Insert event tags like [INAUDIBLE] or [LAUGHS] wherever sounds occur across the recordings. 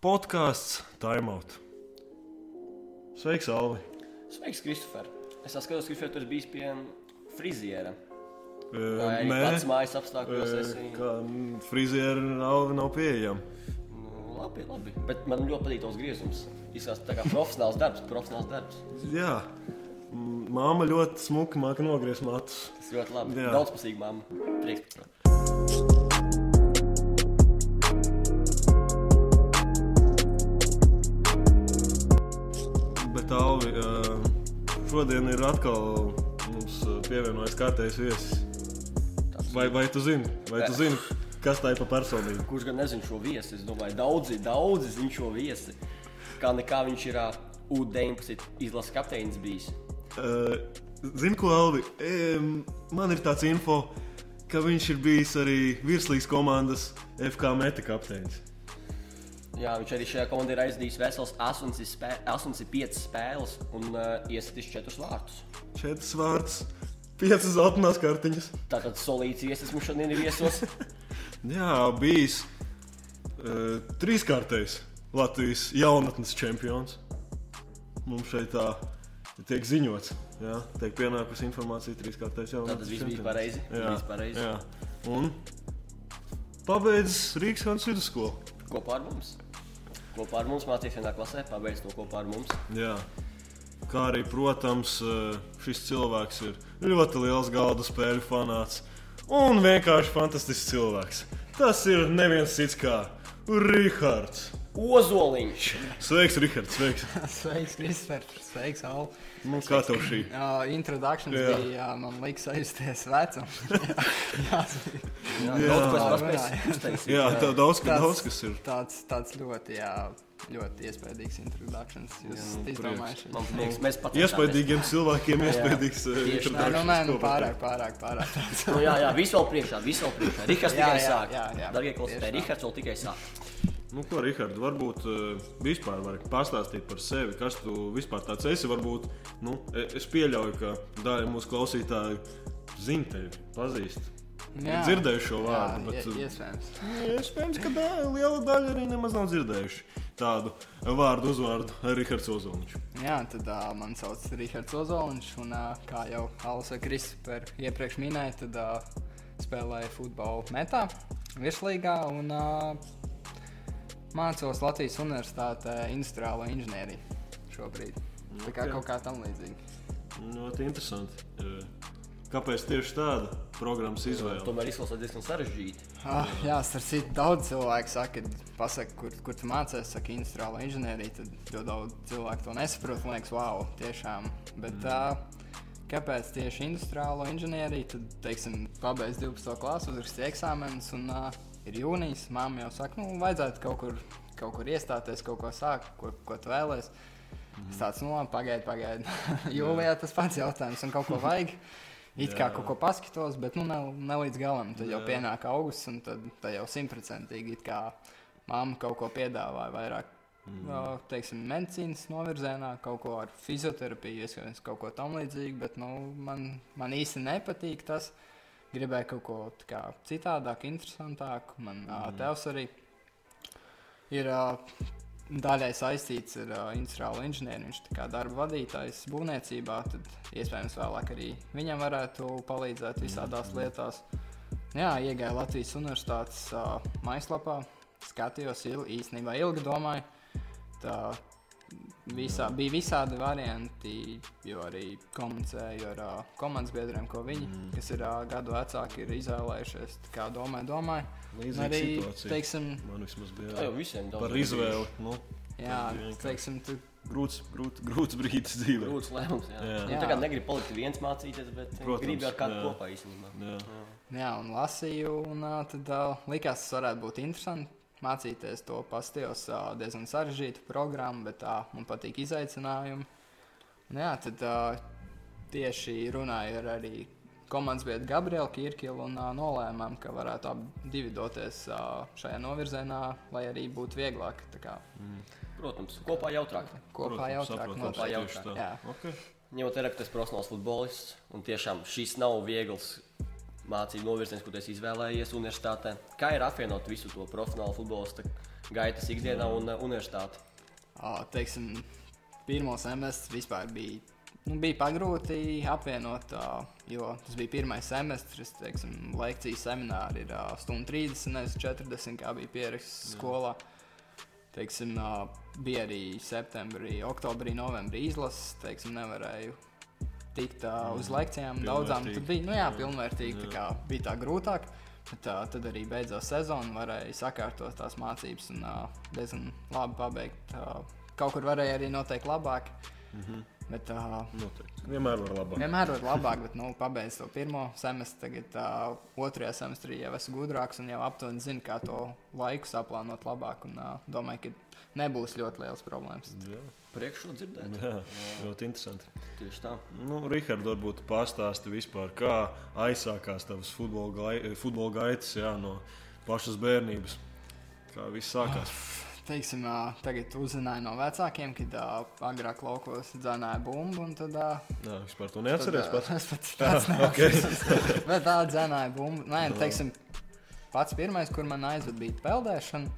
podkāsts Timeout. Sveiks, Alvi! Sveiks, Kristofer! Es skatos, ka tu esi bijis pie friziera. Arī pats mājas apstākļos esi? kā friziera Alvi nav pieejama. Nu, labi, labi. Bet man ļoti patīk tavs griezums. Izskatās tā kā profesionāls darbs, profesionāls darbs. Jā, māma ļoti smuki māca nogriezt matus. Tas ļoti labi. Jā. Daudzpusīgi mamma. Prieks par to. Šodien ir atkal mums e, pievienojas kārtējs viesis. Vai, vai tu zini, vai tu zini, kas tā ir pa personību? Kurš gan nezina šo viesi? Es domāju, daudzi, daudzi zina šo viesi. Kā nekā viņš ir ā, U-19 izlases kapteinis bijis. Uh, Zini, ko Alvi? Um, man ir tāds info, ka viņš ir bijis arī virslīgas komandas FK meta kapteinis. Jā, viņš arī šajā komandā ir aizdījis vesels 8 spē, 85 spēles un uh, iesaistījis 4 vārtus. Četras vārds, piecas zeltainās kartiņas. Tātad solīts iesaistīts mums šodien ir viesos. [LAUGHS] Jā, bijis uh, trīskārtais Latvijas jaunatnes čempions. Mums šeit tā tiek ziņots. Jā, tiek pienākusi informācija trīskārtais jaunatnes viss bija čempions. pareizi. Jā, pareizi. jā. Un pabeidzis Rīgas Hansa vidusskolu. Kopā ar mums. Kopā ar mums mācījās vienā klasē, pabeigts to kopā ar mums. Jā. Kā arī, protams, eh, šis cilvēks ir ļoti liels galda spēļu fanāts un vienkārši fantastisks cilvēks. Tas ir neviens cits kā Rihards. Ozoliņš! Sveiks, Rihards! Sveiks. [LAUGHS] Sveiks, Kristofer! Sveiks, Al! Nu, kā tev šī? Uh, introdukcijas Jā. bija, jā, man liekas, aizsties vecums. [LAUGHS] jā, Jā, Jā. daudz Jā. Jā, tev daudz, Tāds- daudz kas ir. tāds, tāds ļoti, jā, ļoti iespējīgs introdukcijas. Jūs nu, izdomājat? Man liekas, mēs pat Iespējīgiem cilvēkiem iespējīgs eh. Nē, nu, nē, nu, introductions pārāk, pārāk, pārāk. Nu, jā, jā, viss vēl priekšā, viss vēl priekšā. [LAUGHS] Rihards Jā, tikai jā, sāk. jā, jā. Darbie klausītāji, tā. Rihards vēl tikai sāk. Nu, ko, Rihard, varbūt uh, vispār vari pastāstīt par sevi, kas tu vispār tāds esi. Varbūt, nu, e- es pieļauju, ka daļa mūsu klausītāju zina tevi, pazīst. Ir dzirdējuši šo vārdu, jā, bet, ie- iespējams. Iespējams, ka da, liela daļa arī nemaz nav dzirdējuši tādu vārdu uzvārdu Rihards Ozoliņš. Jā, tad uh, man sauc Rihards Ozoliņš, un uh, kā jau Alisa Kristofers iepriekš minēja, tad uh, spēlēju futbolu metā, virslīgā un uh, mācos Latvijas Universitātē industriālo inženieriju šobrīd. Tā kā kaut kā tam līdzīga. Ļoti interesanti. Eh, Kāpēc tieši tāda programmas izvēle? Tomēr izklausās diezgan sarežģīti. Ah, jā, starp citu, daudz cilvēku saka, pasaka, kur, kur tu mācies, saka, industriālo inženieriju. Tad ļoti daudz cilvēku to nesaprot. Man liekas, wow, tiešām. Bet, mm. kāpēc tieši industriālo inženieriju? Tad, teiksim, pabeidz 12. klasu, uzrakstīja eksāmenus, un uh, ir jūnijas. Māma jau saka, nu, vajadzētu kaut kur, kaut kur iestāties, kaut ko sākt, ko, ko tu vēlēsies. Mm. Es tāds, nu, pagaidi, pagaidi. [LAUGHS] Jūlijā tas pats jautājums, un kaut ko vajag. It kā Jā. kaut ko paskatos, bet nu, ne, ne līdz galam. Tad jau pienāk augusts, un tad, tad jau simtprocentīgi it kā mamma kaut ko piedāvāja vairāk. Mm. Teiksim, medicīnas novirzienā, kaut ko ar fizioterapiju, iespējams, kaut ko tam līdzīgu, bet nu, man, man īsti nepatīk tas. Gribēju kaut ko kā citādāk, interesantāku. Man mm. tevs arī ir daļai saistīts ar industriālo inženieri. Viņš ir darba vadītājs būvniecībā. Tad iespējams vēlāk arī viņam varētu palīdzēt visādās lietās. Jā, iegāju Latvijas Universitātes uh, mājaslapā, skatījos il, īstenībā ilgi domāju. Tā visā, bija visādi varianti, jo arī komunicēju ar uh, komandas biedriem, ko viņi, mm. kas ir uh, gadu vecāki, ir izvēlējušies. Tā Kā domāju, domāju. Līdzīga arī, situācija. teiksim, Man vismaz bija Tā jau visiem par izvēli. Nu, jā, teiksim, tu grūts, grūts, grūts brīdis dzīvē. Grūts lēmums. Jā. Jā. Jā. Nu, tagad negribu palikt viens mācīties, bet Protams, gribu ar kādu jā. kopā īstenībā. Jā. Jā. Jā, un lasīju, un uh, tad uh, likās, tas varētu būt interesanti. Mācīties to pastījos uh, diezgan sarežģītu programmu, bet uh, man patīk izaicinājumi. Un, jā, tad uh, tieši runāju ar arī komandas biedru Gabrielu Kirkilu un uh, nolēmām, ka varētu abi doties uh, šajā novirzienā, lai arī būtu vieglāk. tā Kā, Protams, kopā jautrāk. kopā Protams, jau saprotams, Kopā jautrāk. Jā. Okay. Ņemot vērā, ka tas ir profesionāls futbolists, un tiešām šis nav viegls mācību novirziens, ko tu izvēlējies universitātē. Kā ir apvienot visu to profesionālu futbolistu gaitas ikdienā un uh, universitāti? Ā, teiksim, pirmo semestri vispār bija, nu, bija pagrūti apvienot, jo tas bija pirmais semestris. Teiksim, lekcijas semināri ir stundu 30, nevis 40, kā bija pieraksts skolā. Teiksim, ā, bija arī septembrī, oktobrī, novembrī izlases. Teiksim, nevarēju tikt ā, uz lekcijām daudzām. Tad bija nu, jā, pilnvērtīgi, tā kā bija tā grūtāk. Bet, tā, tad arī beidzās sezona, varēja sakārtot tās mācības un uh, diezgan labi pabeigt. Uh, kaut kur varēja arī noteikt labāk. Mm -hmm. Bet uh, Noteikti. Vienmēr var labāk. vienmēr var labāk, bet nu, pabeigt to pirmo semestri. Tagad uh, otrajā semestrī jau esmu gudrāks un jau aptuveni zinu, kā to laiku saplānot labāk. Un, uh, domāju, ka nebūs ļoti liels problēmas. Jā, Priekšā dzirdēt. jā, ļoti interesanti. Tieši tā. Nu, Rihards, varbūt pastāsti vispār, kā aizsākās tavas futbola, gai, futbola gaitas jā, no pašas bērnības. Kā viss sākās? Teiksim, tagad uzzināju no vecākiem, kad ā, agrāk laukos dzēnāja bumbu. un Tad, ā, Jā, vispār to neatceries Tad, pats. ā, [LAUGHS] Es pats pats neatceros. [LAUGHS] Bet tā dzēnāja bumbu. Nē, nu, teiksim, pats pirmais, kur man aizved, bija peldēšana.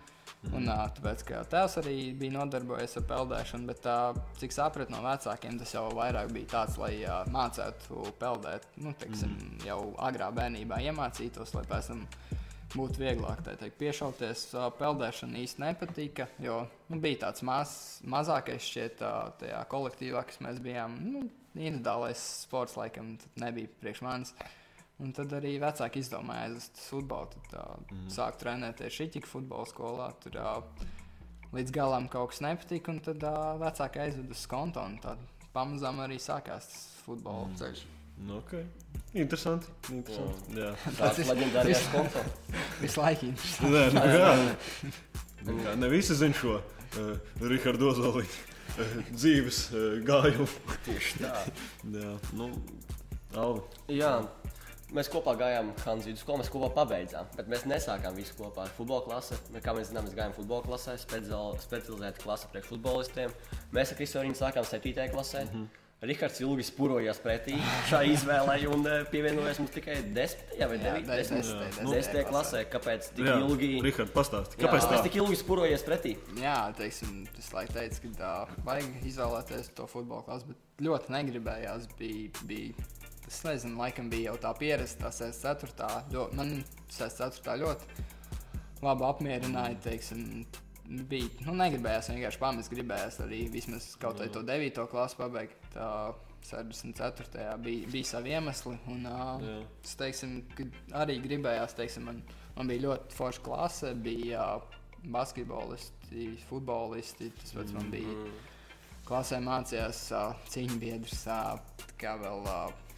Un, ā, tāpēc, ka tēvs arī bija nodarbojies ar peldēšanu, bet tā, cik sapratu no vecākiem, tas jau vairāk bija tāds, lai ā, mācītu peldēt. Nu, teiksim, jau agrā bērnībā iemācītos, lai pēc tam būtu vieglāk tā teikt, piešauties. Ā, Peldēšana īsti nepatika, jo nu, bija tāds maz, mazākais šķiet ā, tajā kolektīvā, kas mēs bijām. Nu, individuālais sports laikam nebija priekš manis. Un tad arī vecāki izdomāja aizvest uz futbolu. Tad uh, mm. sāku trenēties Šiķika futbola skolā. Tur uh, līdz galam kaut kas nepatika, un tad uh, vecāki aizveda uz kontu. un Tad pamazām arī sākās tas futbola mm. ceļš. Nu, okay. Interesanti. interesanti. Jā. Tāds leģendārs konto. Visu laiku interesanti. Nē, nu, jā. Jā, ne visi zina šo uh, Rihardu Ozoliņu uh, dzīves uh, gājumu. Tieši tā. [LAUGHS] Jā, nu, Alvi. Jā. Mēs kopā gājām Hanzīdu skolu, mēs kopā pabeidzām, bet mēs nesākām visu kopā ar futbola klasi. Kā mēs zinām, mēs gājām futbola klasē, specializēta klase priekš futbolistiem. Mēs ar Kristofru sākām 7. klasē. Mm -hmm. Rihards ilgi spurojās pretī šai izvēlei un eh, pievienojās mums tikai 10. vai Jā, 9. des- desmitajā, desmitajā 10. klasē. Kāpēc tik Jā, ilgi? Rihard, pastāsti. Jā, Kāpēc tā? Kāpēc tik ilgi spurojies pretī? Jā, teiksim, tas laikam teica, ka tā vajag izvēlēties to futbola klasu, bet ļoti negribējās. Bija, bija, es nezinu, laikam bija jau tā pieredze, tā 64. Ļo, man 64. ļoti labi apmierināja. Teiksim, bija, nu, negribējās vienkārši pamest, gribējās arī vismaz kaut vai to 9. klasu pabeigt. Tā 64. bija, bija savi iemesli. Un, uh, es teiksim, arī gribējās, teiksim, man, man bija ļoti forša klase, bija uh, basketbolisti, futbolisti. Tas pats man bija klasē mācījās uh, cīņu biedrs. Uh, kā vēl, uh,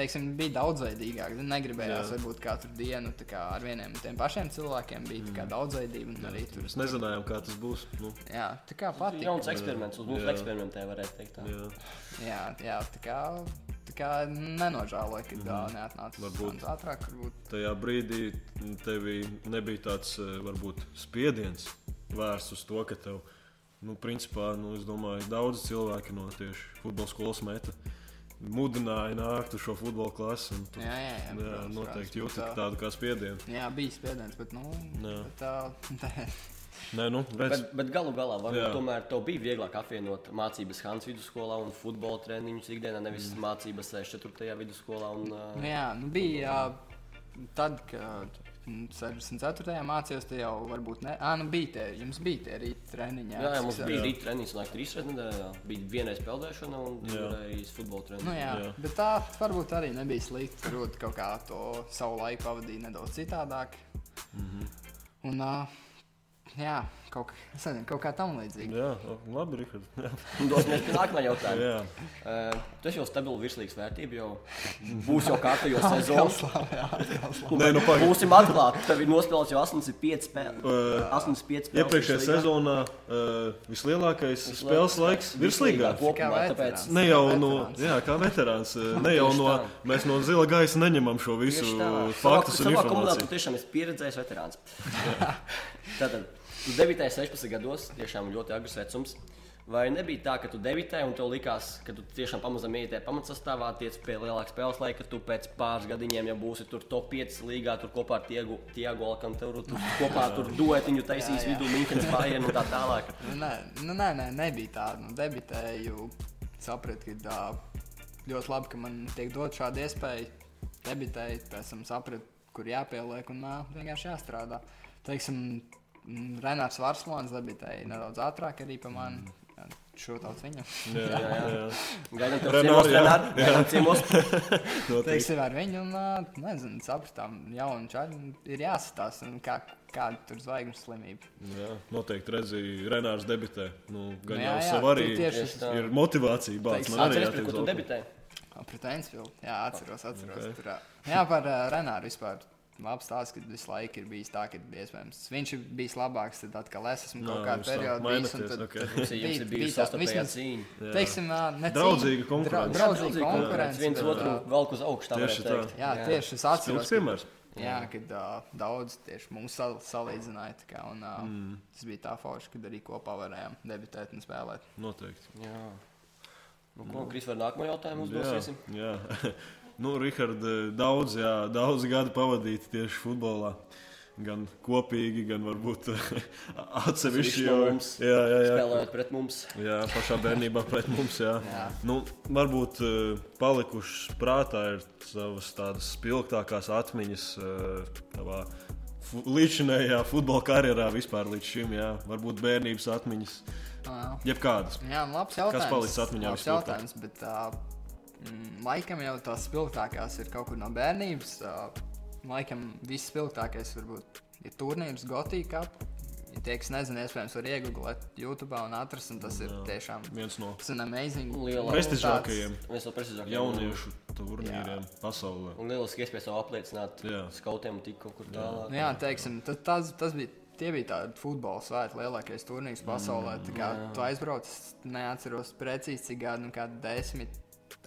teiksim, bija daudzveidīgāk. Negribējās Jā. varbūt katru dienu tā kā ar vieniem un tiem pašiem cilvēkiem. Bija kā daudzveidība un arī tur. Mēs nezinājām, kā tas būs. Nu, Jā, tā kā patīk. Jauns eksperiments, uz Jā. eksperimentē varētu teikt. Tā. jā. Jā, jā, tā kā, tā kā nenožēloju, ka tā neatnāca Varbūt. ātrāk. Varbūt. Tajā brīdī tev nebija tāds eh, varbūt spiediens vērsts uz to, ka tev, nu, principā, nu, es domāju, daudz cilvēki no tieši futbola skolas meta mudināja nākt uz šo futbola klasi. un Tu, Jā, jā, jā, jā, protams, noteikti bet tā- tādu kā spiedienu. Jā, bija spiediens, bet, nu, bet tā, tā, [LAUGHS] Nē, nu, redz, Bet, bet galu galā varbūt tomēr tev bija vieglāk apvienot mācības Hans vidusskolā un futbola treniņus ikdienā, nevis mm. mācības 4. vidusskolā. Un, Nu, jā, nu bija jā, tad, kad 64. mācījos, tad jau varbūt ne. Ah, nu bija tie, jums bija tie rīta treniņi. jā, jā, mums bija rīta treniņš, nāk trīs reizes nedēļā. Bija vienreiz peldēšana un divreiz futbola treniņš. Nu, jā, Jā. Bet tā varbūt arī nebija slikti. Varbūt kaut kā to savu laiku pavadīja nedaudz citādāk. Mm Mhm. -hmm. Un, uh, jā, kaut, nezinu, kaut kā tam līdzīga. jā, labi, Rihard. Jā, [LAUGHS] Dosimies pie nākamā jautājuma. jā. Uh, tas jau stabili virslīgas vērtība jau būs jau kārtējo [LAUGHS] sezonu. Nē, nu, pagaidi. Būsim atklāti. Tev ir nospēlēts jau 85 spēles. Uh, 85 spēles. Iepriekšējā virslīgā. sezonā uh, vislielākais spēles laiks virslīgā. Kopumā, tāpēc. Ne jau Kā no, jā, kā veterāns. Ne jau no, mēs no zila gaisa neņemam šo visu faktus un savā, savā komandā tu informāciju. tiešām esi pieredzējis veterāns. [LAUGHS] Tātad, tu 9. 16 gados, tiešām ļoti agrs vecums. Vai nebija tā, ka tu debitēji un tev likās, ka tu tiešām pamazām ietēji pamatsastāvā, tiec pie lielākas spēles laika, ka tu pēc pāris gadiņiem jau būsi tur top 5 līgā, tur kopā ar Tiegu, Tiago Alcantaru, tur kopā tur duetiņu taisīs vidū Minkens Bayern un tā tālāk. Nu, nē, nu, nē, nē, nebija tā. Nu, debitēju, sapratu, ka tā, ļoti labi, ka man tiek dot šāda iespēja debitēt, pēc tam sapratu, kur jāpieliek un nā, vienkārši jāstrādā. Teiksim, Renārs Varslons debitēja nedaudz ātrāk arī par mani. Šūtauts viņam. Jā, jā, jā. Gaidām ciemos, jā. Gaidām ciemos. Noteikti. Teiksim, ar viņu, un, nezinu, sapratām, jaunu čaļu ir jāsatās, un kā, kāda tur zvaigznes slimība. Jā, noteikti redzēju, Renārs debitē. Nu, gan Nu, jau jā, jā, sev arī ir motivācija. Teiks, man arī jātiek tu? Ā, Pret Ainsfieldu. Jā, atceros, atceros. Ok. Okay. Tur, jā, par uh, Renāru vispār. Labs stāsts, ka visu laiku ir bijis tā, ka iespējams viņš ir bijis labāks, tad atkal es esmu kaut tā periodu bijis. tad- ok. tad Jums ir- sastarpējā vismaz, cīņa. Jā. Teiksim, ne Draudzīga konkurence. dra- Draudzīga konkurence. Viens otru velk uz augšu. tā Tieši varētu teikt. Jā, tieši es atceros. piemērs. Jā, kad uh, daudz tieši mūsu sal salīdzināja. tā Kā, un, uh, mm. Tas bija tā forši, kad arī kopā varējām debitēt un spēlēt. Noteikti. Jā. Nu, ko, Kris, var nākamo jautājumu Jā, uzdosiesim? jā. [LAUGHS] nu, Rihard, daudz, jā, daudz gadu pavadīti tieši futbolā. Gan kopīgi, gan varbūt [LAUGHS] atsevišķi. Atsevišķi jau- mums. Jā, jā, jā. Spēlējot pret mums. Jā, pašā bērnībā pret mums. Jā. Jā. Nu, varbūt uh, palikušas prātā ir savas tādas spilgtākās atmiņas tavā fu līdzinājā futbola karjerā vispār līdz šim. Jā. Varbūt bērnības atmiņas, jebkādas. jā, nu, labs jautājums. palicis atmiņā Labs jautājums, bet uh, laikam jau tās spilgtākās ir kaut kur no bērnības. Laikam viss spilgtākais varbūt ir turnīrs Gotika. Ja tie, kas nezina, iespējams, var iegūt YouTube un atrast, un tas ir tiešām Viens no prestižākajiem Viens no prestižākajiem. jauniešu turnīriem pasaulē. Un lieliski iespēja sev apliecināt Jā. skautiem un tik kaut kur tālāk. Jā, teiksim, tas, tas, tas bija. Tie bija tādi futbola svētki, lielākais turnīrs pasaulē. Tā kā tu aizbrauc, neatceros precīzi, cik gadi, nu, kādi desmit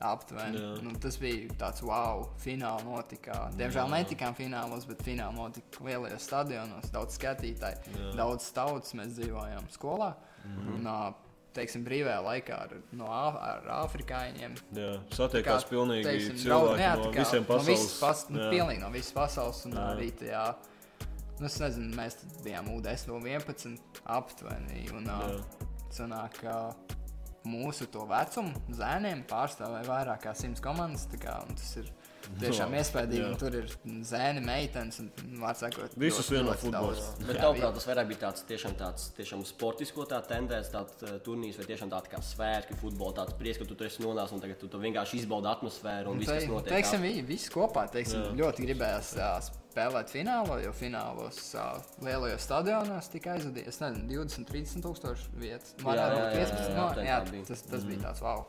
aptuveni. Jā. Nu, tas bija tāds wow, fināls notika. Diemžēl netikām finālos, bet fināls notika lielajos stadionos. Daudz skatītāju, Jā. daudz tautas mēs dzīvojām skolā. Mhm. Un, ā, teiksim, brīvajā laikā ar, no, ar afrikāņiem. Jā, satiekās pilnīgi teiksim, cilvēki jā, no visiem No pasaules. visas, pas, nu, Jā. pilnīgi no visas pasaules. Un Jā. arī tajā, nu, es nezinu, mēs bijām U10 un 11 aptuveni. Un, Jā. sanāk, ka mūsu to vecumu zēniem pārstāvēja vairāk kā simts komandas. tā Kā, un tas ir tiešām Jā. iespaidīgi. Jā. un Tur ir zēni, meitenes un, vārds sakot, Visus futbols. daudz. Bet Jā, tavuprāt, tas vairāk bija tāds tiešām, tāds, tiešām sportisko tā tendence, tāds uh, turnīrs, vai tiešām tāds kā svētki, futbola, tāds prieks, ka tu tur esi nonācis un tagad tu, tu vienkārši izbaudi atmosfēru un viss, kas notiek. teiksim, ap- vi, visi kopā teiksim, ļoti gribējās uh, spēlēt finālā, jo finālos uh, lielajos stadionos tika aizvadīts es nezinu, 20, 30 tūkstoši vietas. Jā, Varētu jā, būt jā, 15. jā, jā, tā bija. tas, tas bija tāds wow.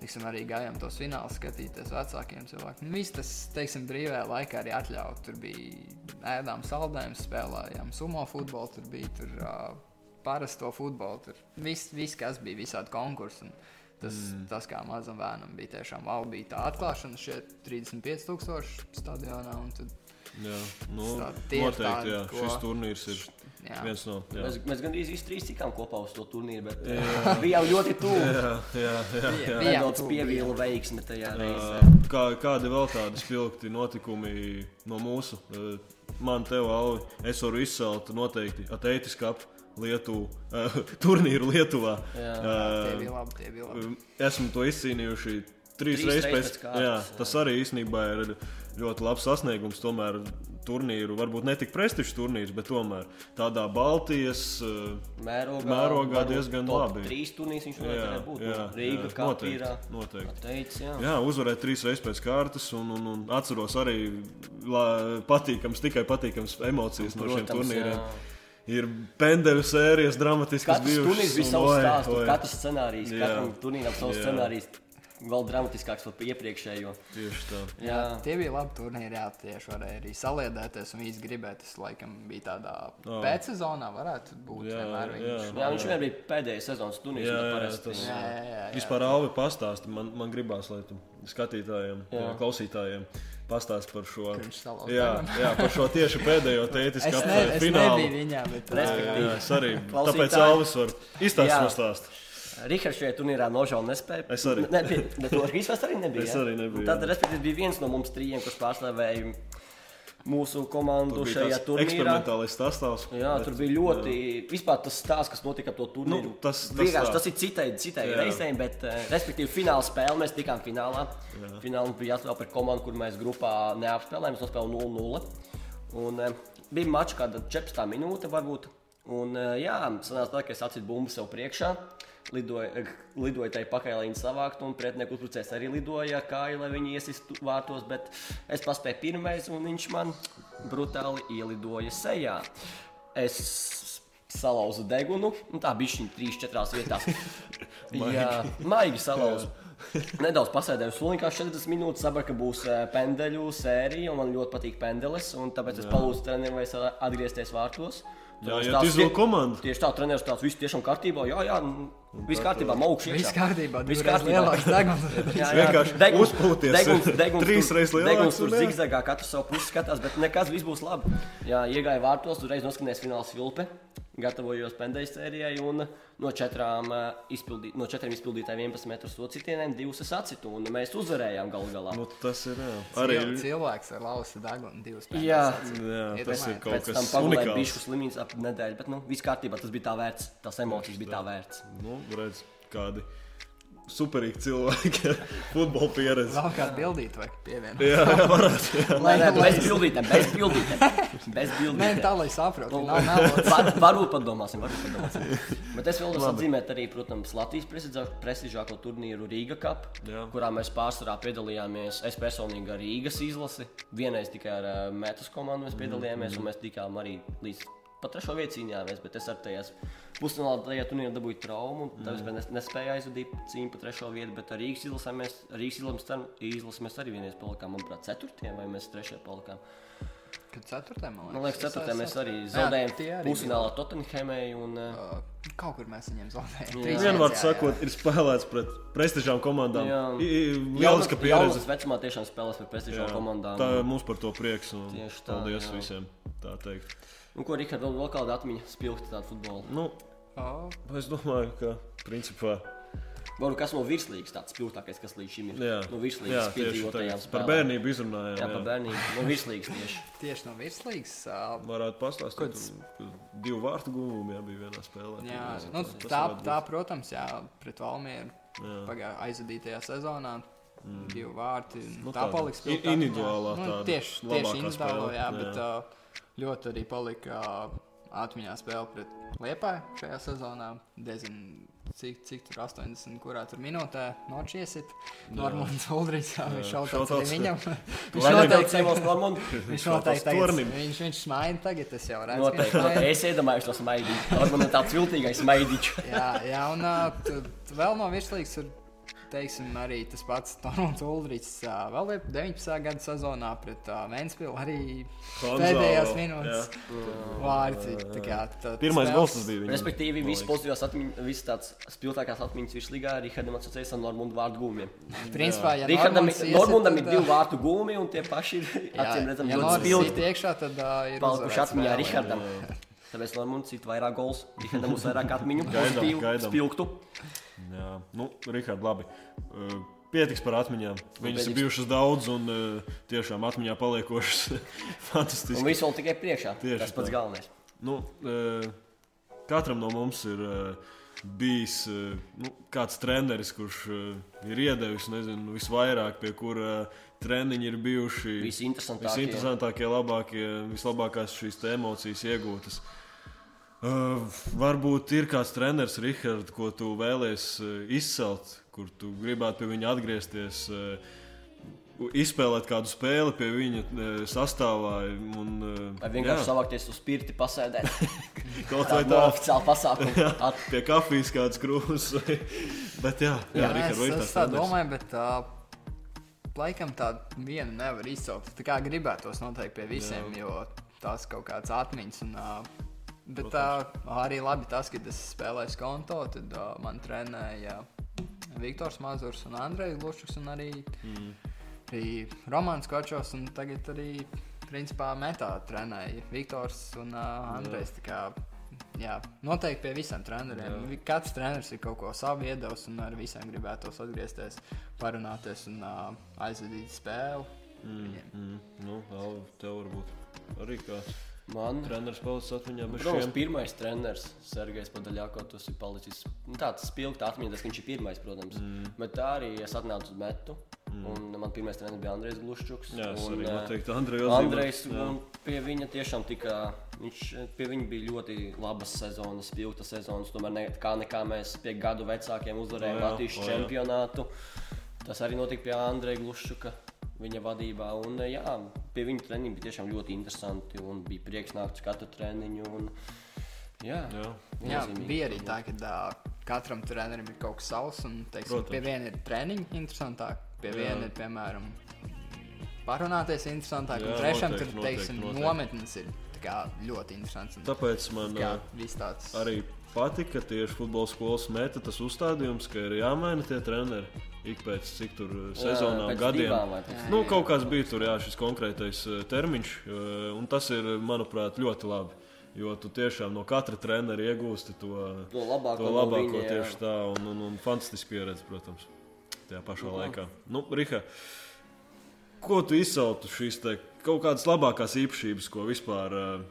Tiksim, arī gājām tos finālus skatīties vecākiem cilvēkiem. Viss tas, teiksim, brīvajā laikā arī atļauts. Tur bija ēdām saldējumus, spēlējām sumo futbolu, tur bija tur, uh, parasto futbolu. Tur viss, vis, kas bija, visādi konkursi. un Tas, mm. tas kā mazam bērnam bija tiešām wow, bija tā atklāšana šeit 35,000 stadionā. Tad, Jā, nu, Tā- noteikti tādi, jā, ko- šis turnīrs ir jā. viens no. Jā, Mēs, mēs gandrīz visi trīs tikām kopā uz to turnīru, bet uh, [LAUGHS] bija jau ļoti tuvu. jā, jā. jā, jā. Bija Nedaudz tuvu, pievīla veiksme tajā reizē. Kā, kādi vēl tādi spilgti notikumi no mūsu? Ā, Man te vēl, es varu izcelt noteikti Ateitis Cup Lietuvu, uh, [LAUGHS] turnīru Lietuvā. Jā. Ā, Tie bija labi, tie bija labi. Esmu to izcīnījuši trīs, Trīs reizes pēc pēc kārtas, jā, jā. tas arī īstenībā ir ļoti labs sasniegums. Tomēr turnīru, varbūt ne tik prestižs turnīrs, bet tomēr tādā Baltijas. ā, Mērogā, Mērogā diezgan labi. Trīs turnīrs viņš varētu būt. jā, Rīga, jā, noteikti, noteikti. Teicis, jā. Jā, uzvarēt trīs reizes pēc kārtas, un, un, un atceros arī la, patīkams, tikai patīkams emocijas no šiem turnīriem. jā. Ir pendeļu sērijas, dramatiskas Katrs turnīrs bija savs stāsts, katrs scenārijs, katram turnīram savs scenārijs. Vēl dramatiskāks par iepriekšējo. Tieši tā. Jā, Tie bija labi turnīri, jā, tieši varēja arī saliedēties un īsti gribēt. Tas laikam bija tādā Jā. pēcsezonā, varētu būt Jā, vienmēr jā. viņš. jā viņš vienmēr bija pēdējais sezonas turnīrs. Jā, un jā, parasti- tas- Jā, jā, jā, jā. Vispār Alvi pastāsti, man, man gribās, lai tu skatītājiem, jā. Jā. klausītājiem pastāst par šo. Viņš Jā, jā, par šo tieši pēdējo [LAUGHS] tētis Es, ne, kapteiņa es finālu. viņā, bet Jā, jā, Respektīvi. jā, es arī. [LAUGHS] Tāpēc Alvis var izstāstīt Jā. šo stāstu. Rihards šajā turnīrā nožēl nespēja. Es arī. Nebija, bet to Rīsvest arī nebija. Es arī nebiju, Un Tad, jā. respektīvi, bija viens no mums trījiem, kurš pārstāvēja mūsu komandu šajā turnīrā. eksperimentālais sastāvs. Jā, bet- tur bija ļoti. Vispār tas stāsts, kas notika ap to turnīru. Nu, tas- tas Vienkārši tas ir citai, citai Jā. reizei, bet, uh, respektīvi, fināla spēle mēs tikām finālā. Finālā bija jāspēlē par komandu, kur mēs grupā neapspēlējām. Mēs nospēlējām 0-0. Un uh, bija mačs kāda 14 minūte, varbūt. Un, uh, jā, sanāca tā, ka es atsitu bumbu sev priekšā. Lidoja, eh, lidoja tai pakaļ, lai viņi savāktu, un pretinieku uzbrucējs arī lidoja kāju, lai viņi iesistu vārtos. Bet es paspēju pirmais, un viņš man brutāli ielidoja sejā. Es salauzu degunu, un tā bija šī trīs, četrās vietās. [LAUGHS] Jā, maigi salauzu. Nedaudz pasēdēju suliņā, 40 minūtes sapratu, ka būs eh, pendeļu sērija, un man ļoti patīk pendelis. un Tāpēc es palūdzu treneriem, vai es atgriezties vārtos. Jā, tu izvēli vie- komandu. Tieši tā, treneris tāds viss tiešām kārtībā. Jā, jā, nu, viss kārtībā, maukšs. Viss kārtībā, Viss kārtībā. lielāks deguns. [LAUGHS] Jā, Vienkārši deguns, uzpūties. deguns, [LAUGHS] deguns, Trīs reizes lielāks Deguns tur jā. zigzagā, katrs savu pusi skatās, bet nekas viss būs labi. Jā, iegāja vārtos, uzreiz noskanēs fināls Vilpe. Gatavojos pendēļu sērijai un no četrām, eh, izpildī, no četriem izpildītājiem 11 metrus to citieniem divus es atsitu un mēs uzvarējām galu galā. Nu, tas ir jā. arī. Arī cilvēks ar lausu degunu divas Jā. Jā, tas ir kaut Pēc kas pagulēju unikāls. bišu slimības ap nedēļu, bet nu, viss kārtībā, tas bija tā vērts, tās emocijas bija tā vērts. Nu, redz, kādi superīgi cilvēki ar futbola pieredzi. Vēl kādu bildītu vajag pievienot. Jā, jā, varētu. Jā. Nē, nē, bez bildītēm, bez bildītēm. Bez [LAUGHS] Nē, bildītēm. tā lai saprotu, Nu, nav melots. var, varbūt padomāsim, varbūt padomāsim. [LAUGHS] Bet es vēl varu atzīmēt arī, protams, Latvijas prestižā- prestižāko turnīru Rīga Cup, Jā. kurā mēs pārsvarā piedalījāmies. Es personīgi ar Rīgas izlasi, vienreiz tikai ar uh, Metas komandu mēs piedalījāmies, un mēs tikām arī līdz pat trešo vietu cīnījāmies, bet es ar tajās pusfinālā tajā turnīrā dabūju traumu, tāpēc mm. nespēju aizvadīt cīņu par trešo vietu, bet ar Rīgas izlasi mēs, Rīgas izlasi, izlasi mēs arī vienreiz palikām, manuprāt, ceturtie vai mēs trešie palikām. Kad ceturtā, man liekas. Man liekas, ceturtajā mēs arī Jā, zaudējām tie arī pusfinālā Tottenhamai. Un, uh, Uh, Kaut kur mēs viņiem zaudējām. Vienvārds viens, jā, jā. sakot, ir spēlēts pret prestižām komandām. Lieliska pieredze. Jaunas vecumā tiešām spēlēs par prestižām Jā, komandām. Tā mums par to prieks. un Tieši tā, Paldies jā. visiem. Tā teikt. Un ko Rikārds vēl, vēl kāda atmiņa spilgta tādu futbolu? Nu, O, es domāju, ka principā. Varbūt kas no virslīgas tāds spilgtākais, kas līdz šim ir. Jā, no jā virslīgas piedzīvotajām tā. Par bērnību izrunājām. Jā, par bērnību. No virslīgas tieši. [LAUGHS] Tieši no virslīgas. uh, Varētu pastāstīt, Kāds- ka divu vārtu gūmi jā, bija vienā spēlē. Jā, Tas- nu, tā, tā, būt. protams, jā, pret Valmieru Jā. aizvadītajā sezonā. Mm. Divi vārti. Nu, tā tāda paliks individuālā Nu, tieši, tieši individuālā, jā, jā. bet uh, ļoti arī palika atmiņā spēle pret Liepāju šajā sezonā. Diezgan cik, cik tur 80, kurā tur minūtē nošķiesit. Normāls Uldrichs, viņš Šautauts. viņam. [LAUGHS] viņš noteikti, Simons Normund. viņš noteikti tagad, viņš, viņš smaida tagad, es jau redzu. Noteikti. Es iedomājos to smaidīju. Normund ir tāds viltīgais smaidīčs. [LAUGHS] jā, jā, un tu, tu vēl no virslīgas ir, teiksim, arī tas pats Torons Ulrichs. Vēl ir 19. gada sezonā pret uh, Vēnspili arī Hanzā pēdējās minūtes tā- Pirmais gols tas bija. viņam, Respektīvi, visas pozitīvās atmiņas, visas tādas spilgtākās atmiņas virslīgā Rihardam asociējas ar Normundu vārdu gūmiem. Principā, ja Rihardam Normundam ir divi vārtu gūmi, un tie paši ir acīm redzami ja spilgti. iet iekšā, tad uh, ir Palikuši atmiņā. Rihardam. Tāpēc Normunds cita vairāk gols. Rihardam būs vairāk atmiņu, pozitīvu, spilgtu. Jā, nu, Rihard, labi. Uh, Pietiks par atmiņām. Viņas ir bijušas daudz un uh, tiešām atmiņā paliekošas. [LAUGHS] Un Fantastiski. viss vēl tikai priekšā. Tieši Tas pats tā. galvenais. Nu, uh, katram no mums ir bijis nu, kāds treneris, kurš ir iedevis nezinu, visvairāk, pie kura treniņi ir bijuši Visinteresantākie. visinteresantākie, labākie, vislabākās šīs emocijas iegūtas. Uh, varbūt ir kāds treneris, Rihards, ko tu vēlēsies uh, izcelt, kur tu gribētu pie viņa atgriezties, uh, izspēlēt kādu spēli pie viņa uh, sastāvā. Un, uh, Vai vienkārši jā, savākties uz spirti, pasēdēt. [LAUGHS] kaut vai Tāda tā, oficiāla pasākuma. [LAUGHS] At- pie kafijas kāds krūms. Bet jā, jā, Jā, Rihard, vai es, ir es tāds tā domāju, bet uh, laikam tādu vienu nevar izcelt. Tā kā gribētos noteikti pie visiem, Jā. jo tās kaut kādas atmiņas. Un, uh, bet uh, arī labi tas, ka es spēlēju konto, tad uh, man trenēja Viktors Mazurs un Andrejs Glušs un arī, mm. arī Romanis Kočos. Un tagad arī principā metā trenēja Viktors un uh, Andrejs. Jā, noteikti pie visiem treneriem. Jā. Katrs treneris ir kaut ko savu iedavis, un ar visiem gribētos atgriezties, parunāties un uh, aizvadīt spēli. Mm, mm, nu, Alvi, tev varbūt arī kāds Man treneris palicis atmiņā bez šiem. pirmais treneris, Sergejs Padaļāko, tas ir palicis nu, tāds spilgts atmiņā, tas, viņš ir pirmais, protams. Mm. Bet tā arī es atnācu uz metu, mm. un man pirmais treneris bija Andrejs Gluščuks. Jā, es un, arī eh, noteikti Andrejs, un pie viņa tiešām tika, viņš, pie viņa bija ļoti labas sezonas, spilgta sezonas, tomēr ne, kā nekā mēs pie gadu vecākiem uzvarējām jā, Latvijas jā. čempionātu. Tas arī notika pie Andreja Gluščuka. Viņa vadībā, un jā, pie viņa treniņa bija tiešām ļoti interesanti. un Bija prieks nākt uz katru treniņu. Un, jā, Jā. Jā, bija arī tā, ka uh, katram trenerim ir kaut kas savs. Un, teiksim, Protams. pie viena ir treniņi interesantāk, pie Jā. viena ir piemēram parunāties interesantāk, Jā, un trešam noteikti, tur teiksim, noteikti, noteikti. nometnes ir tā kā, ļoti interesants. Un, Tāpēc man kā, ā, viss tāds arī patika tieši futbola skolas meta tas uzstādījums, ka ir jāmaina tie treneri ik pēc cik tur ā, sezonām, pēc gadiem. divām Jā. Nu, kaut kāds bija tur, jā, šis konkrētais uh, termiņš, uh, un tas ir, manuprāt, ļoti labi. Jo tu tiešām no katra trenera iegūsti to, To labāko to no labāko viņa, jā. tieši tā, un, un, un fantastiski pieredze, protams, tajā pašā Nu, laikā. Nu, Riha, ko tu izsautu šīs te kaut kādas labākās īpašības, ko vispār uh,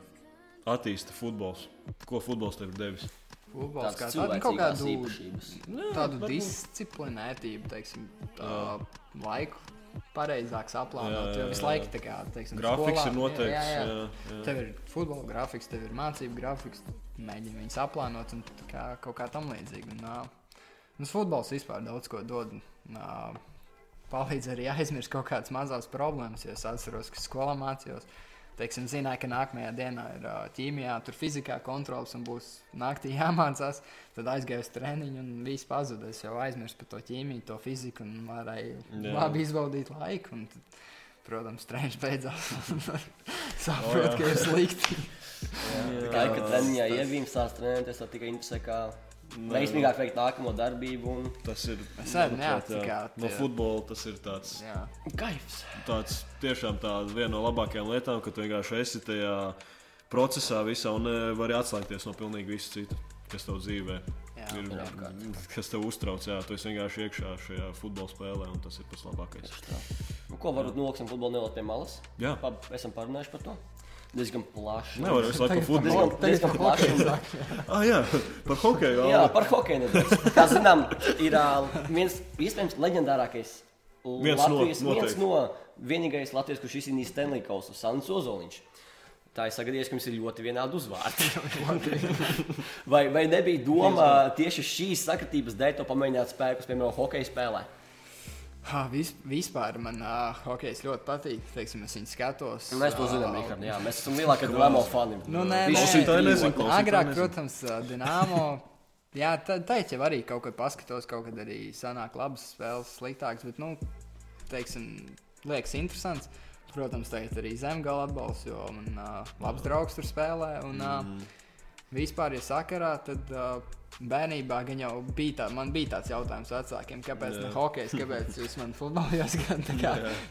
attīsta futbols? Ko futbols tev ir devis? Futbols, kā Tāds kaut kādu īpašības. tādu varbūt. disciplinētību, teiksim, tā, laiku pareizāk saplānot. Jā, jā, Jo visu jā. laiku tā kā, teiksim, Grafiks skolā- ir noteikts. Jā, jā, jā, jā. jā. Tev ir futbola grafiks, tev ir mācību grafiks, mēģini viņus aplānot un tā kā, kaut kā tam līdzīgi. Un, uh, mums futbols vispār daudz ko dod. Un, uh, palīdz arī aizmirst kaut kādas mazas problēmas. Jo es atceros, ka skolā mācījos. Teiksim, zināju, ka nākamajā dienā ir ķīmijā, tur fizikā kontrols un būs naktī [LAUGHS] jāmācās. Tad aizgāju uz treniņu un viss pazuda. Es jau aizmirsu par to ķīmiju, to fiziku un varēju Jā. labi izbaudīt laiku. Un, tad, protams, treniņš beidzās. [LAUGHS] Saprotu, jā. ka ir slikti. [LAUGHS] Tā kā ir treniņā ievīms tās trenēties, tad tikai interesē, kā veiksmīgāk veikt nākamo darbību un Tas ir jā, tā kā no futbola tas ir tāds. Jā. kaifs. tāds tiešām tā viena no labākajām lietām, ka tu vienkārši esi tajā procesā visā un eh, vari atslēgties no pilnīgi visu citu, kas tev dzīvē Jā, ir. pirmkārt. Kas tev uztrauc, jā, tu esi vienkārši iekšā šajā futbola spēlē, un tas ir pats labākais. Nu, ko varbūt noliksim futbolu nelikt pie malas? Jā. Pa, esam parunājuši par to. Diezgan plaši. Nevar visu laiku futbolu. Diezgan, diezgan plaši. Ah, jā, par hokeju. Jā, par hokeju nedaudz. Kā zinām, ir viens iespējams leģendārākais Viens no, Latvijas, viens noteikti. no vienīgais Latvijas, kurš izcīnīja Stanley Kausu, Sants Ozoliņš. Tā ir sagadījies, ka jums ir ļoti vienādi uzvārdi. [LAUGHS] vai, vai nebija doma tieši šīs sakritības dēļ to pamēģināt spēkus, piemēram, hokeja spēlē? Ha, vis, vispār man uh, hokejs ļoti patīk. Teiksim, es viņu skatos. Mēs to zinām, Rihard. Jā, mēs esam lielākie Dāmo fani. Nu, nē, nē. laikos. klausītāji Agrāk, protams, Dienāmo. [LAUGHS] Jā, tā, jau arī kaut kad paskatos, kaut kad arī sanāk labas spēles, sliktākas. Bet, nu, teiksim, liekas interesants. Protams, tagad arī zemgala atbalsts, jo man uh, labs draugs tur spēlē. Un, uh, vispār, ja sakarā, tad uh, bērnībā gan jau bija, tā, man bija tāds jautājums vecākiem, kāpēc ne hokejs, kāpēc [LAUGHS] jūs man futbolā jāskat.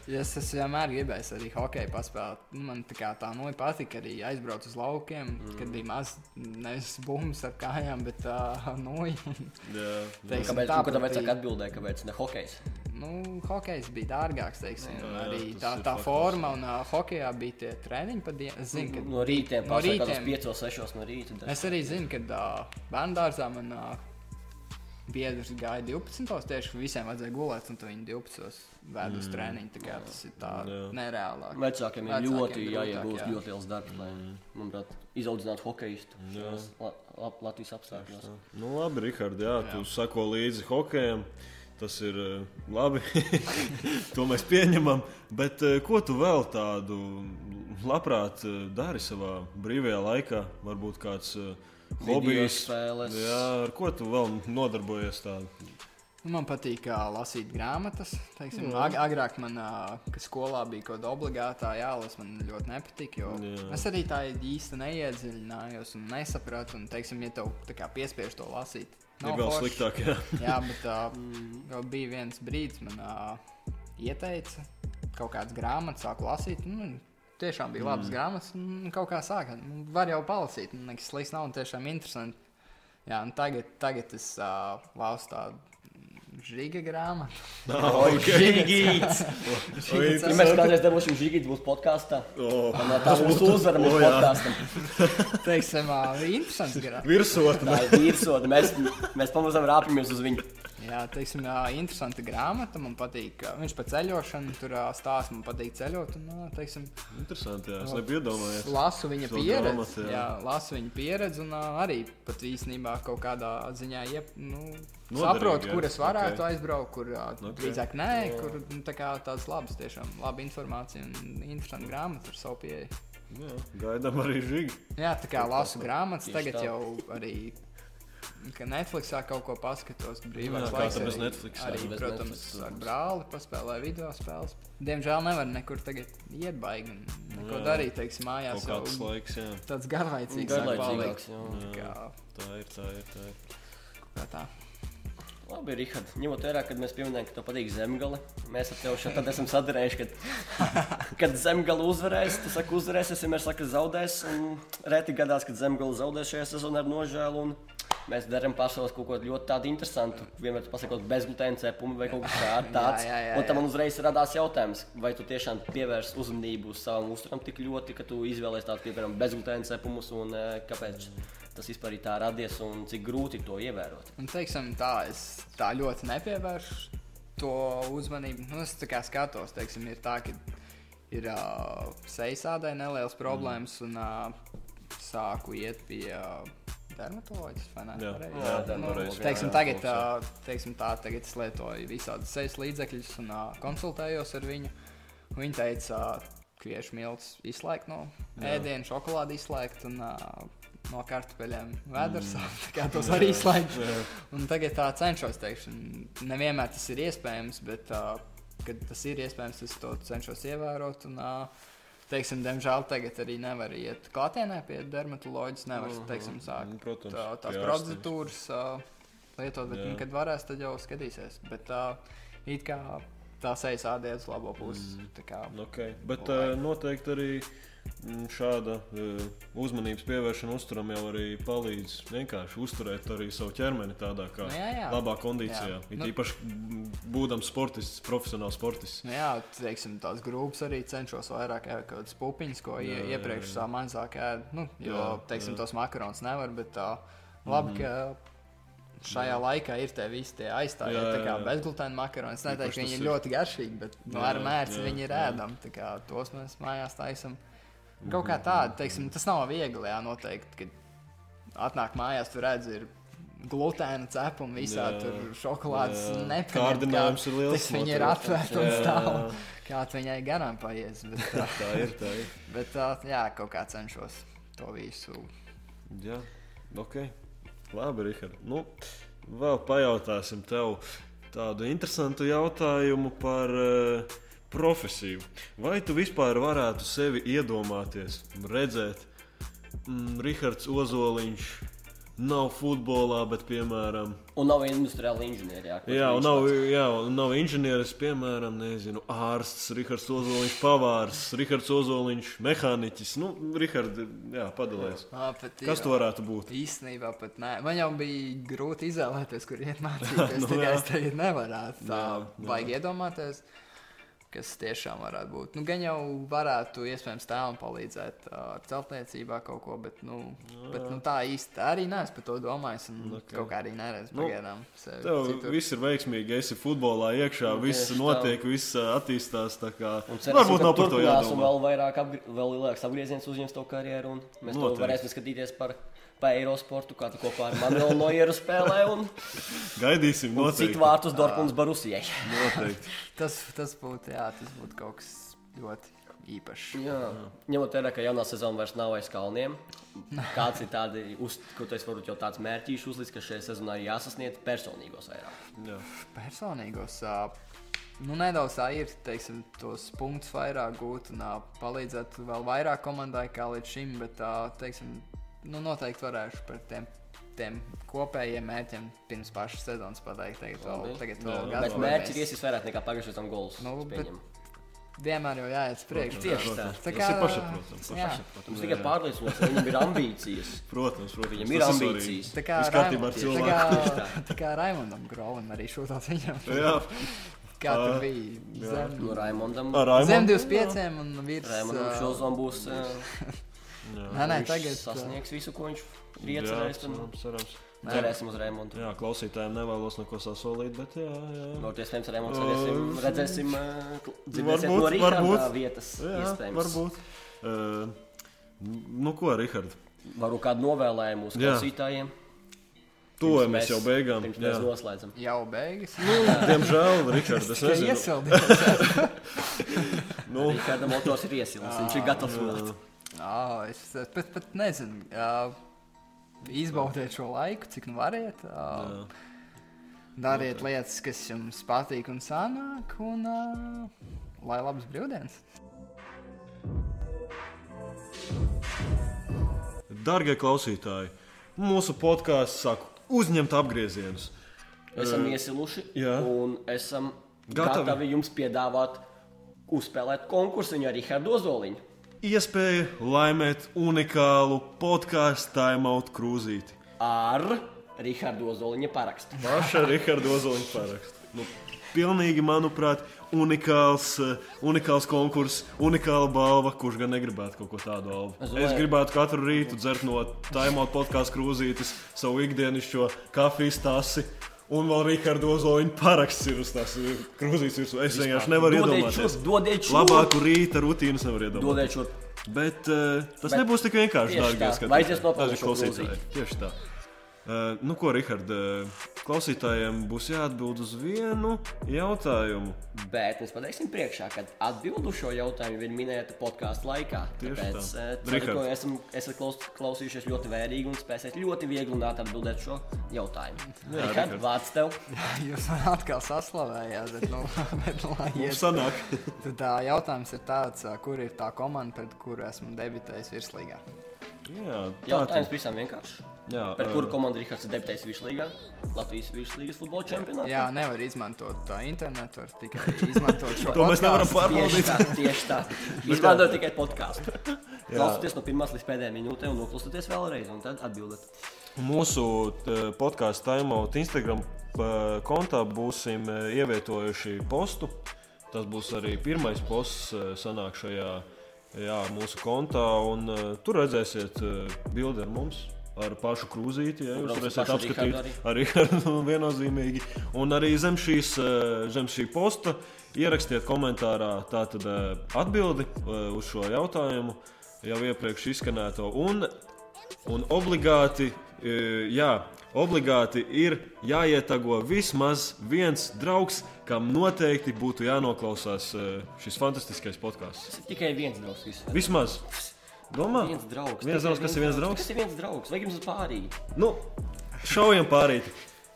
Es esmu vienmēr gribējis arī hokeju paspēlēt. Nu, Man tā kā tā nu patika arī aizbraukt uz laukiem, mm. kad bija maz nevis bumbas ar kājām, bet uh, [LAUGHS] nu, Jā, Teiksim, Kāpēc tā vecāki atbildēja, kāpēc ne hokejs? nu, hokejs bija dārgāks. Teiksim, Jā, jā, arī tā, tā forma un uh, hokejā bija tie treniņi pa dienu. Es ka No rītiem, no no rītiem. rītiem. 5, 6 no rīta. Es arī zinu, ka uh, bērnu dārzā man uh, biedrs gāja 12. tieši visiem vajadzēja gulēt, un viņi 12. vēd uz treniņu. Tā kā tas ir tā Jā. nereālāk. Vecākiem ir Vecākiem ļoti jāiegūst jā. ļoti liels darbs, lai, manuprāt, izaudzinātu hokeistu Jā. La La Latvijas apstākļos. Nu, labi, Rihard, jā, jā. tu sako līdzi hokejam. Tas ir eh, labi. [LAUGHS] to mēs pieņemam. Bet eh, ko tu vēl tādu labprāt eh, dari savā brīvajā laikā? Varbūt kāds hobijs. spēles. Jā, ar ko tu vēl nodarbojies tādu? Nu, Man patīk uh, lasīt grāmatas. Teiksim, ag agrāk man, uh, skolā bija kaut kāda obligātā jālasa, man ļoti nepatika. jo Jā. Es arī tā īsti neiedziļinājos un nesapratu. Un, teiksim, ja tev tā kā piespiež to lasīt, Ir vēl forši. sliktāk, jā. [LAUGHS] Jā, bet uh, bija viens brīdis, man uh, ieteica kaut kādas grāmatas, sāku lasīt. Nu, tiešām bija labas mm. grāmatas, un kaut kā sāka. Nu, var jau palasīt, nekas slikts nav, un tiešām interesanti. Jā, un tagad, tagad es uh, lausu tādu žiga grāmatu. Oi, žigīts! Ja mēs kādreiz dabūsim žigīts būs podkāstā, tad tas būs [LAUGHS] uzvara mūsu podkāstam. [LAUGHS] Teiksim, uh, interesants grāmatas. Virsotne. Tā ir virsotne. Mēs, mēs pamazām rāpjamies uz viņu. Jā, teiksim, jā, interesanta grāmata. Man patīk, viņš par ceļošanu tur stāsta. Man patīk ceļot. Un, uh, teiksim, Interesanti, jā. Es nebiju iedomājies. lasu viņa pieredzi. grāmatu, jā. Jā, lasu viņa pieredzi. Un arī pat īstenībā kaut kādā ziņā iep, nu, saprotu, jā. kur es varētu Ok. okay. aizbraukt, kur Ok. okay. drīzāk nē, kur nu, tā kā tādas labas, tiešām laba informācija un interesanta grāmata ar savu pieeju. Jā, gaidām arī žīgi. Jā, tā kā lasu grāmatas, tagad jau arī. Ka Netflixā kaut ko paskatos, brīvāk Jā, kā laiks tad bez arī- Netflixa? Arī, Bez protams, Netflixa, ar brāli paspēlēju video spēles. Diemžēl nevar nekur tagad iet baigi un neko Jā. darīt, teiksim, mājās. Kaut jau kāds laiks, jā. Tāds garlaicīgs, Garlaicīgāks, palikt. jā. Tā Tā ir, tā ir. Tā ir. kā tā. Labi, Rihard, ņemot vērā, kad mēs pieminējām, ka tev patīk zemgale, mēs ar tevi šeit esam sadarējuši, kad, [LAUGHS] kad zemgale uzvarēs, tu saki, uzvarēs, es vienmēr saku, zaudēs. un Reti gadās, kad zemgale zaudēs šajā sezonā ar nožēlu. un Mēs darām pašos kaut ko ļoti tādu interesantu. Vienmēr pasakot, bezglutēna cepumu vai kaut kas tāds. Jā, jā, jā, Un tam man uzreiz radās jautājums, vai tu tiešām pievērsi uzmanību savam uzturam tik ļoti, ka tu izvēlējies tādu, piemēram, bezglutēna cepumus, un eh, kāpēc tas vispār ir tā radies un cik grūti to ievērot. Un, teiksim, tā, es tā ļoti nepievēršu to uzmanību. Nu, es tā kā skatos, teiksim, ir tā, ka ir uh, sejas ādai nelielas problēmas, un uh, sāku iet pie uh, dermatoloģijas. vai ne? Jā, Pareizi? jā, Nu, dermatoloģijas, teiksim, jā, tagad, jā. uh, teiksim, tā, tagad es lietoju visādus sejas līdzekļus un uh, konsultējos ar viņu. Viņa teica, uh, kviešu miltus izslēgt no Jā. ēdienu, šokolādi izslēgt un uh, no kartupeļiem vēders. Mm. [LAUGHS] Kā tos. Jā. Un tagad tā cenšos teikt, nevienmēr tas ir iespējams, bet, uh, kad tas ir iespējams, es to cenšos ievērot. Un, uh, teiksim, diemžēl tagad arī nevar iet klātienē pie dermatoloģijas. Nevar, Mhm. teiksim, sākt Nu, Protams, tā, tās procedūras uh, lietot, bet, nu, kad varēs, tad jau skatīsies. Bet uh, it kā tā sejas ādē uz labo pusi. Mm. kā- Okay. Bet uh, noteikti arī šāda uh, uzmanības pievēršana uzturam jau arī palīdz vienkārši uzturēt arī savu ķermeni tādā kā Nu, jā, jā. labā kondīcijā. Jā. Nu- īpaši mm, būdams sportists, profesionāls sportists. Nu, jā, teiksim, tās grupas arī cenšos vairāk ēst kaut kādas pupiņas, ko Jā, jā, jā, iepriekš jā. tā mazāk ēd. Nu, jo, Jā, teiksim, jā. tos makaronus nevar, bet tā labi, ka šajā laikā ir tie visi tie aizstāvji. Jā, Tā kā jā, jā. bezglutēna makaroni. Es neteiktu, ka viņi ir ļoti garšīgi, bet nu, Jā, ar mērci jā, viņi ir jā. ēdami. Tā kā Tos mēs mājās taisam. Kaut kā tāda, teiksim, tas nav viegli, jā, noteikti. Kad atnāk mājās, tur redz, ir glutēna cepuma, visā Jā, tur šokolādes nepaņem. Kārdinājums ir liels viņi ir atvērti un stāv. jā. Kā tu viņai garām paies. Bet, tā, [LAUGHS] Tā ir. Tā ir. bet tā, jā, kaut kā cenšos to visu. Jā, ok. Labi, Rihard. Nu, vēl pajautāsim tev tādu interesantu jautājumu par uh, profesiju. Vai tu vispār varētu sevi iedomāties, redzēt, mm, Rihards Ozoliņš nav futbolā, bet, piemēram, Un nav industriāla inženierija. Jā, un nav, jā, un nav inženieris, piemēram, nezinu, ārsts, Rihards Ozoliņš, pavārs, Rihards Ozoliņš, mehāniķis. Nu, Rihard, jā, pat Kas tu varētu būt? Īstenībā pat nē. Man jau bija grūti izvēlēties, kur iet [LAUGHS] mācīties. Nu, nu, tikai jā. es tagad nevarētu tā Jā, jā. vajag iedomāties, kas tiešām varētu būt. Nu, gan jau varētu iespējams tēvam palīdzēt ar celtniecībā kaut ko, bet, nu, bet nu, tā īsti arī neesmu par to domājis. Un Ok. okay. kaut kā arī neredzu Nu, pagaidām. sevi Tev citur. viss ir veiksmīgi, esi futbolā iekšā, Nu, viss tieši tā. notiek, viss attīstās. tā kā- Un cerēsim, Varbūt nav par to turpinās un jādomā. vēl vairāk, apgr vēl lielāks apgrieziens uzņems to karjeru. un Mēs to Noteikti. varēsim skatīties par, par Eirosportu, kā tu kopā ar Manuelu Noieru spēlē un, Gaidīsim, un noteikti. citu vārtus Dortmunds Barusijai. noteikti. [LAUGHS] Tas, tas būtu, jā, tas būtu kaut kas ļoti īpašs. Jā, ņemot vērā, ka jaunā sezona vairs nav aiz kalniem. Kāds ir tāds, ko esi varbūt jau tāds mērķis uzlicis, ka šajā sezonā ir jāsasniedz personīgos vairāk? Jā. personīgos. Nu, nedaudz tā ir, teiksim, tos punktus vairāk gūt un palīdzēt vēl vairāk komandai kā līdz šim, bet, teiksim, nu, noteikti varēšu par tiem, tiem kopējiem mērķiem pirms pašas sezonas pateikt. Tagad vēl, Labi. tagad vēl jā. gadu Bet mērķis ir iesis vairāk nekā pagājušajā sezonā gols. Nu, vienmēr jau jāiet uz priekšu. Tieši tā. Tā Tas kā- ir pašsaprotams. Mums tikai pārliecināts, ka viņam ir ambīcijas. [LAUGHS] Protams, protams. Viņam ir tas ambīcijas. Tā kā, Viss kārtībā ar Raimond- cilvēku. tā kā, [LAUGHS] tā kā Raimondam Grovam arī šūtot viņam. Jā, Kā tur bija? Zem, No Raimondam. ar zem Raimondu. 25 un virs. Raimondam šozom būs. [LAUGHS] ā, Nē, nē, tagad. ā, sasniegs visu, ko viņš ir Jā, iecerējis. cerams. Cerēsim uz Raimondu. Jā, klausītājiem nevēlos neko sasolīt, bet jā, jā. Varbūt iespējams Raimonds redzēsim, redzēsim dzirdēsiet varbūt, no varbūt. vietas. jā iespējams. varbūt. Uh, nu ko, Rihard? Varbūt kādu novēlējumu mūsu Jā. klausītājiem. Tuvojamies jau beigām. Pirms Jā. mēs noslēdzam. Jau beigas. Nu, diemžēl, Rihards, es [LAUGHS] nezinu. iesildījās. [LAUGHS] Nu, Rihardam motors ir iesils, viņš ir gatavs Ā, Es pat, pat nezinu. ā, Izbaudiet šo laiku, cik nu variet. Jā. Dariet lietas, kas jums patīk un sanāk, un uh, lai labas brīvdienas! Darbie klausītāji, mūsu podkāsts saka, uzņemt apgriezienus. Esam iesiluši jā. un esam Gatavi. gatavi, jums piedāvāt uzspēlēt konkursu ar Rihardu Ozoliņu. Iespēja laimēt unikālu podkāstu timeout krūzīti. Ar Rihardu Ozoliņa parakstu. Paša Riharda Ozoliņa parakstu. Nu, pilnīgi, manuprāt, unikāls, eh, unikāls konkurss, unikāla balva. Kurš gan negribētu kaut ko tādu balvu? Es gribētu katru rītu dzert no timeout podkāstu krūzītes savu ikdienišķo kafijas tasi. Un vēl Riharda Ozoliņa paraksts ir uz tās krūzītes. virsū. Es vienkārši nevaru iedomāties. dodiet šurp. Labāku rīta rutīnu nevar iedomāties. Dodiet šo Bet uh, tas Bet nebūs tik vienkārši. tieši dārgie tā. skatītāji. Vajadzēs nopelnīt Daži šo klausītāji. Tieši tā. Uh, nu, ko, Rihard, uh, klausītājiem būs jāatbild uz vienu jautājumu. Bet mēs pateiksim priekšā, ka atbildu šo jautājumu ir minēta podkāstu laikā. Tieši Tāpēc tā. eh, ceru, ka esam, esat klaus, klausījušies ļoti vērīgi un spēsiet ļoti viegli un ātri atbildēt šo jautājumu. Jā, Richard. vārds tev. Jūs man atkal saslavējāt, bet, nu, [LAUGHS] bet lai Mums iet. sanāk, tā jautājums ir tāds, kur ir tā komanda, pret kuru esmu debitējis virslīgā. jā, tā Jautājums tad, visam vienkārši. Jā, Par kuru komandu Rihards ir debitējis virslīgā? Latvijas virslīgas futbola čempionātā. Jā, nevar izmantot tā internetu, var tikai [LAUGHS] izmantot šo To mēs nevaram pārbaudīt. Tieši tā, [LAUGHS] tieši tā. Izmantojot tikai podkāstu. [LAUGHS] Klausieties no pirmās līdz pēdējai minūtei un noklausieties vēlreiz, un tad atbildat. Mūsu podkāstu timeout Instagram kontā būsim eh, ievietojuši postu. Tas būs arī pirmais posts eh, sanāk šajā jā, mūsu kontā. Un, tur redzēsiet bildi ar mums. Ar pašu krūzīti, ja jūs pašu apskatīt Rihardu arī [LAUGHS] nu, viennozīmīgi. Un arī zem, šīs, eh, zem šī posta ierakstiet komentārā tātad eh, atbildi eh, uz šo jautājumu, jau iepriekš izskanēto. Un Un obligāti, jā, obligāti ir jāietago vismaz viens draugs, kam noteikti būtu jānoklausās šis fantastiskais podkāsts. Tikai viens draugs. Visu. Vismaz. Domā, Viens draugs. Viens draugs, kas ir viens draugs? Kas ir viens draugs? Vai jums ir pārīgi? Nu, šaujam pārīt.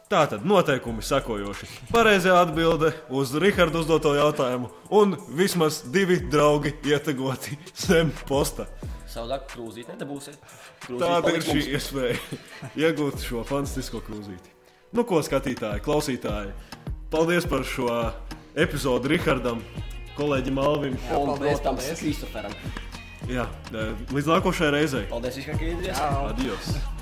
Tātad noteikumi sekojoši. Pareizā atbilde uz Rahardu uzdoto jautājumu, un vismaz divi draugi ietagoti zem posta. Savādāk krūzīt nedabūsiet. Krūzīt Tāda ir šī iespēja iegūt šo fantastisko krūzīti. Nu, ko skatītāji, klausītāji, paldies par šo epizodi Rihardam, kolēģim Alvim. Jā, Un, paldies, protams, paldies. Kristoferam. Jā, līdz nākošajai reizei. Paldies, Viskar, ka ieradāties. Čau! Adios!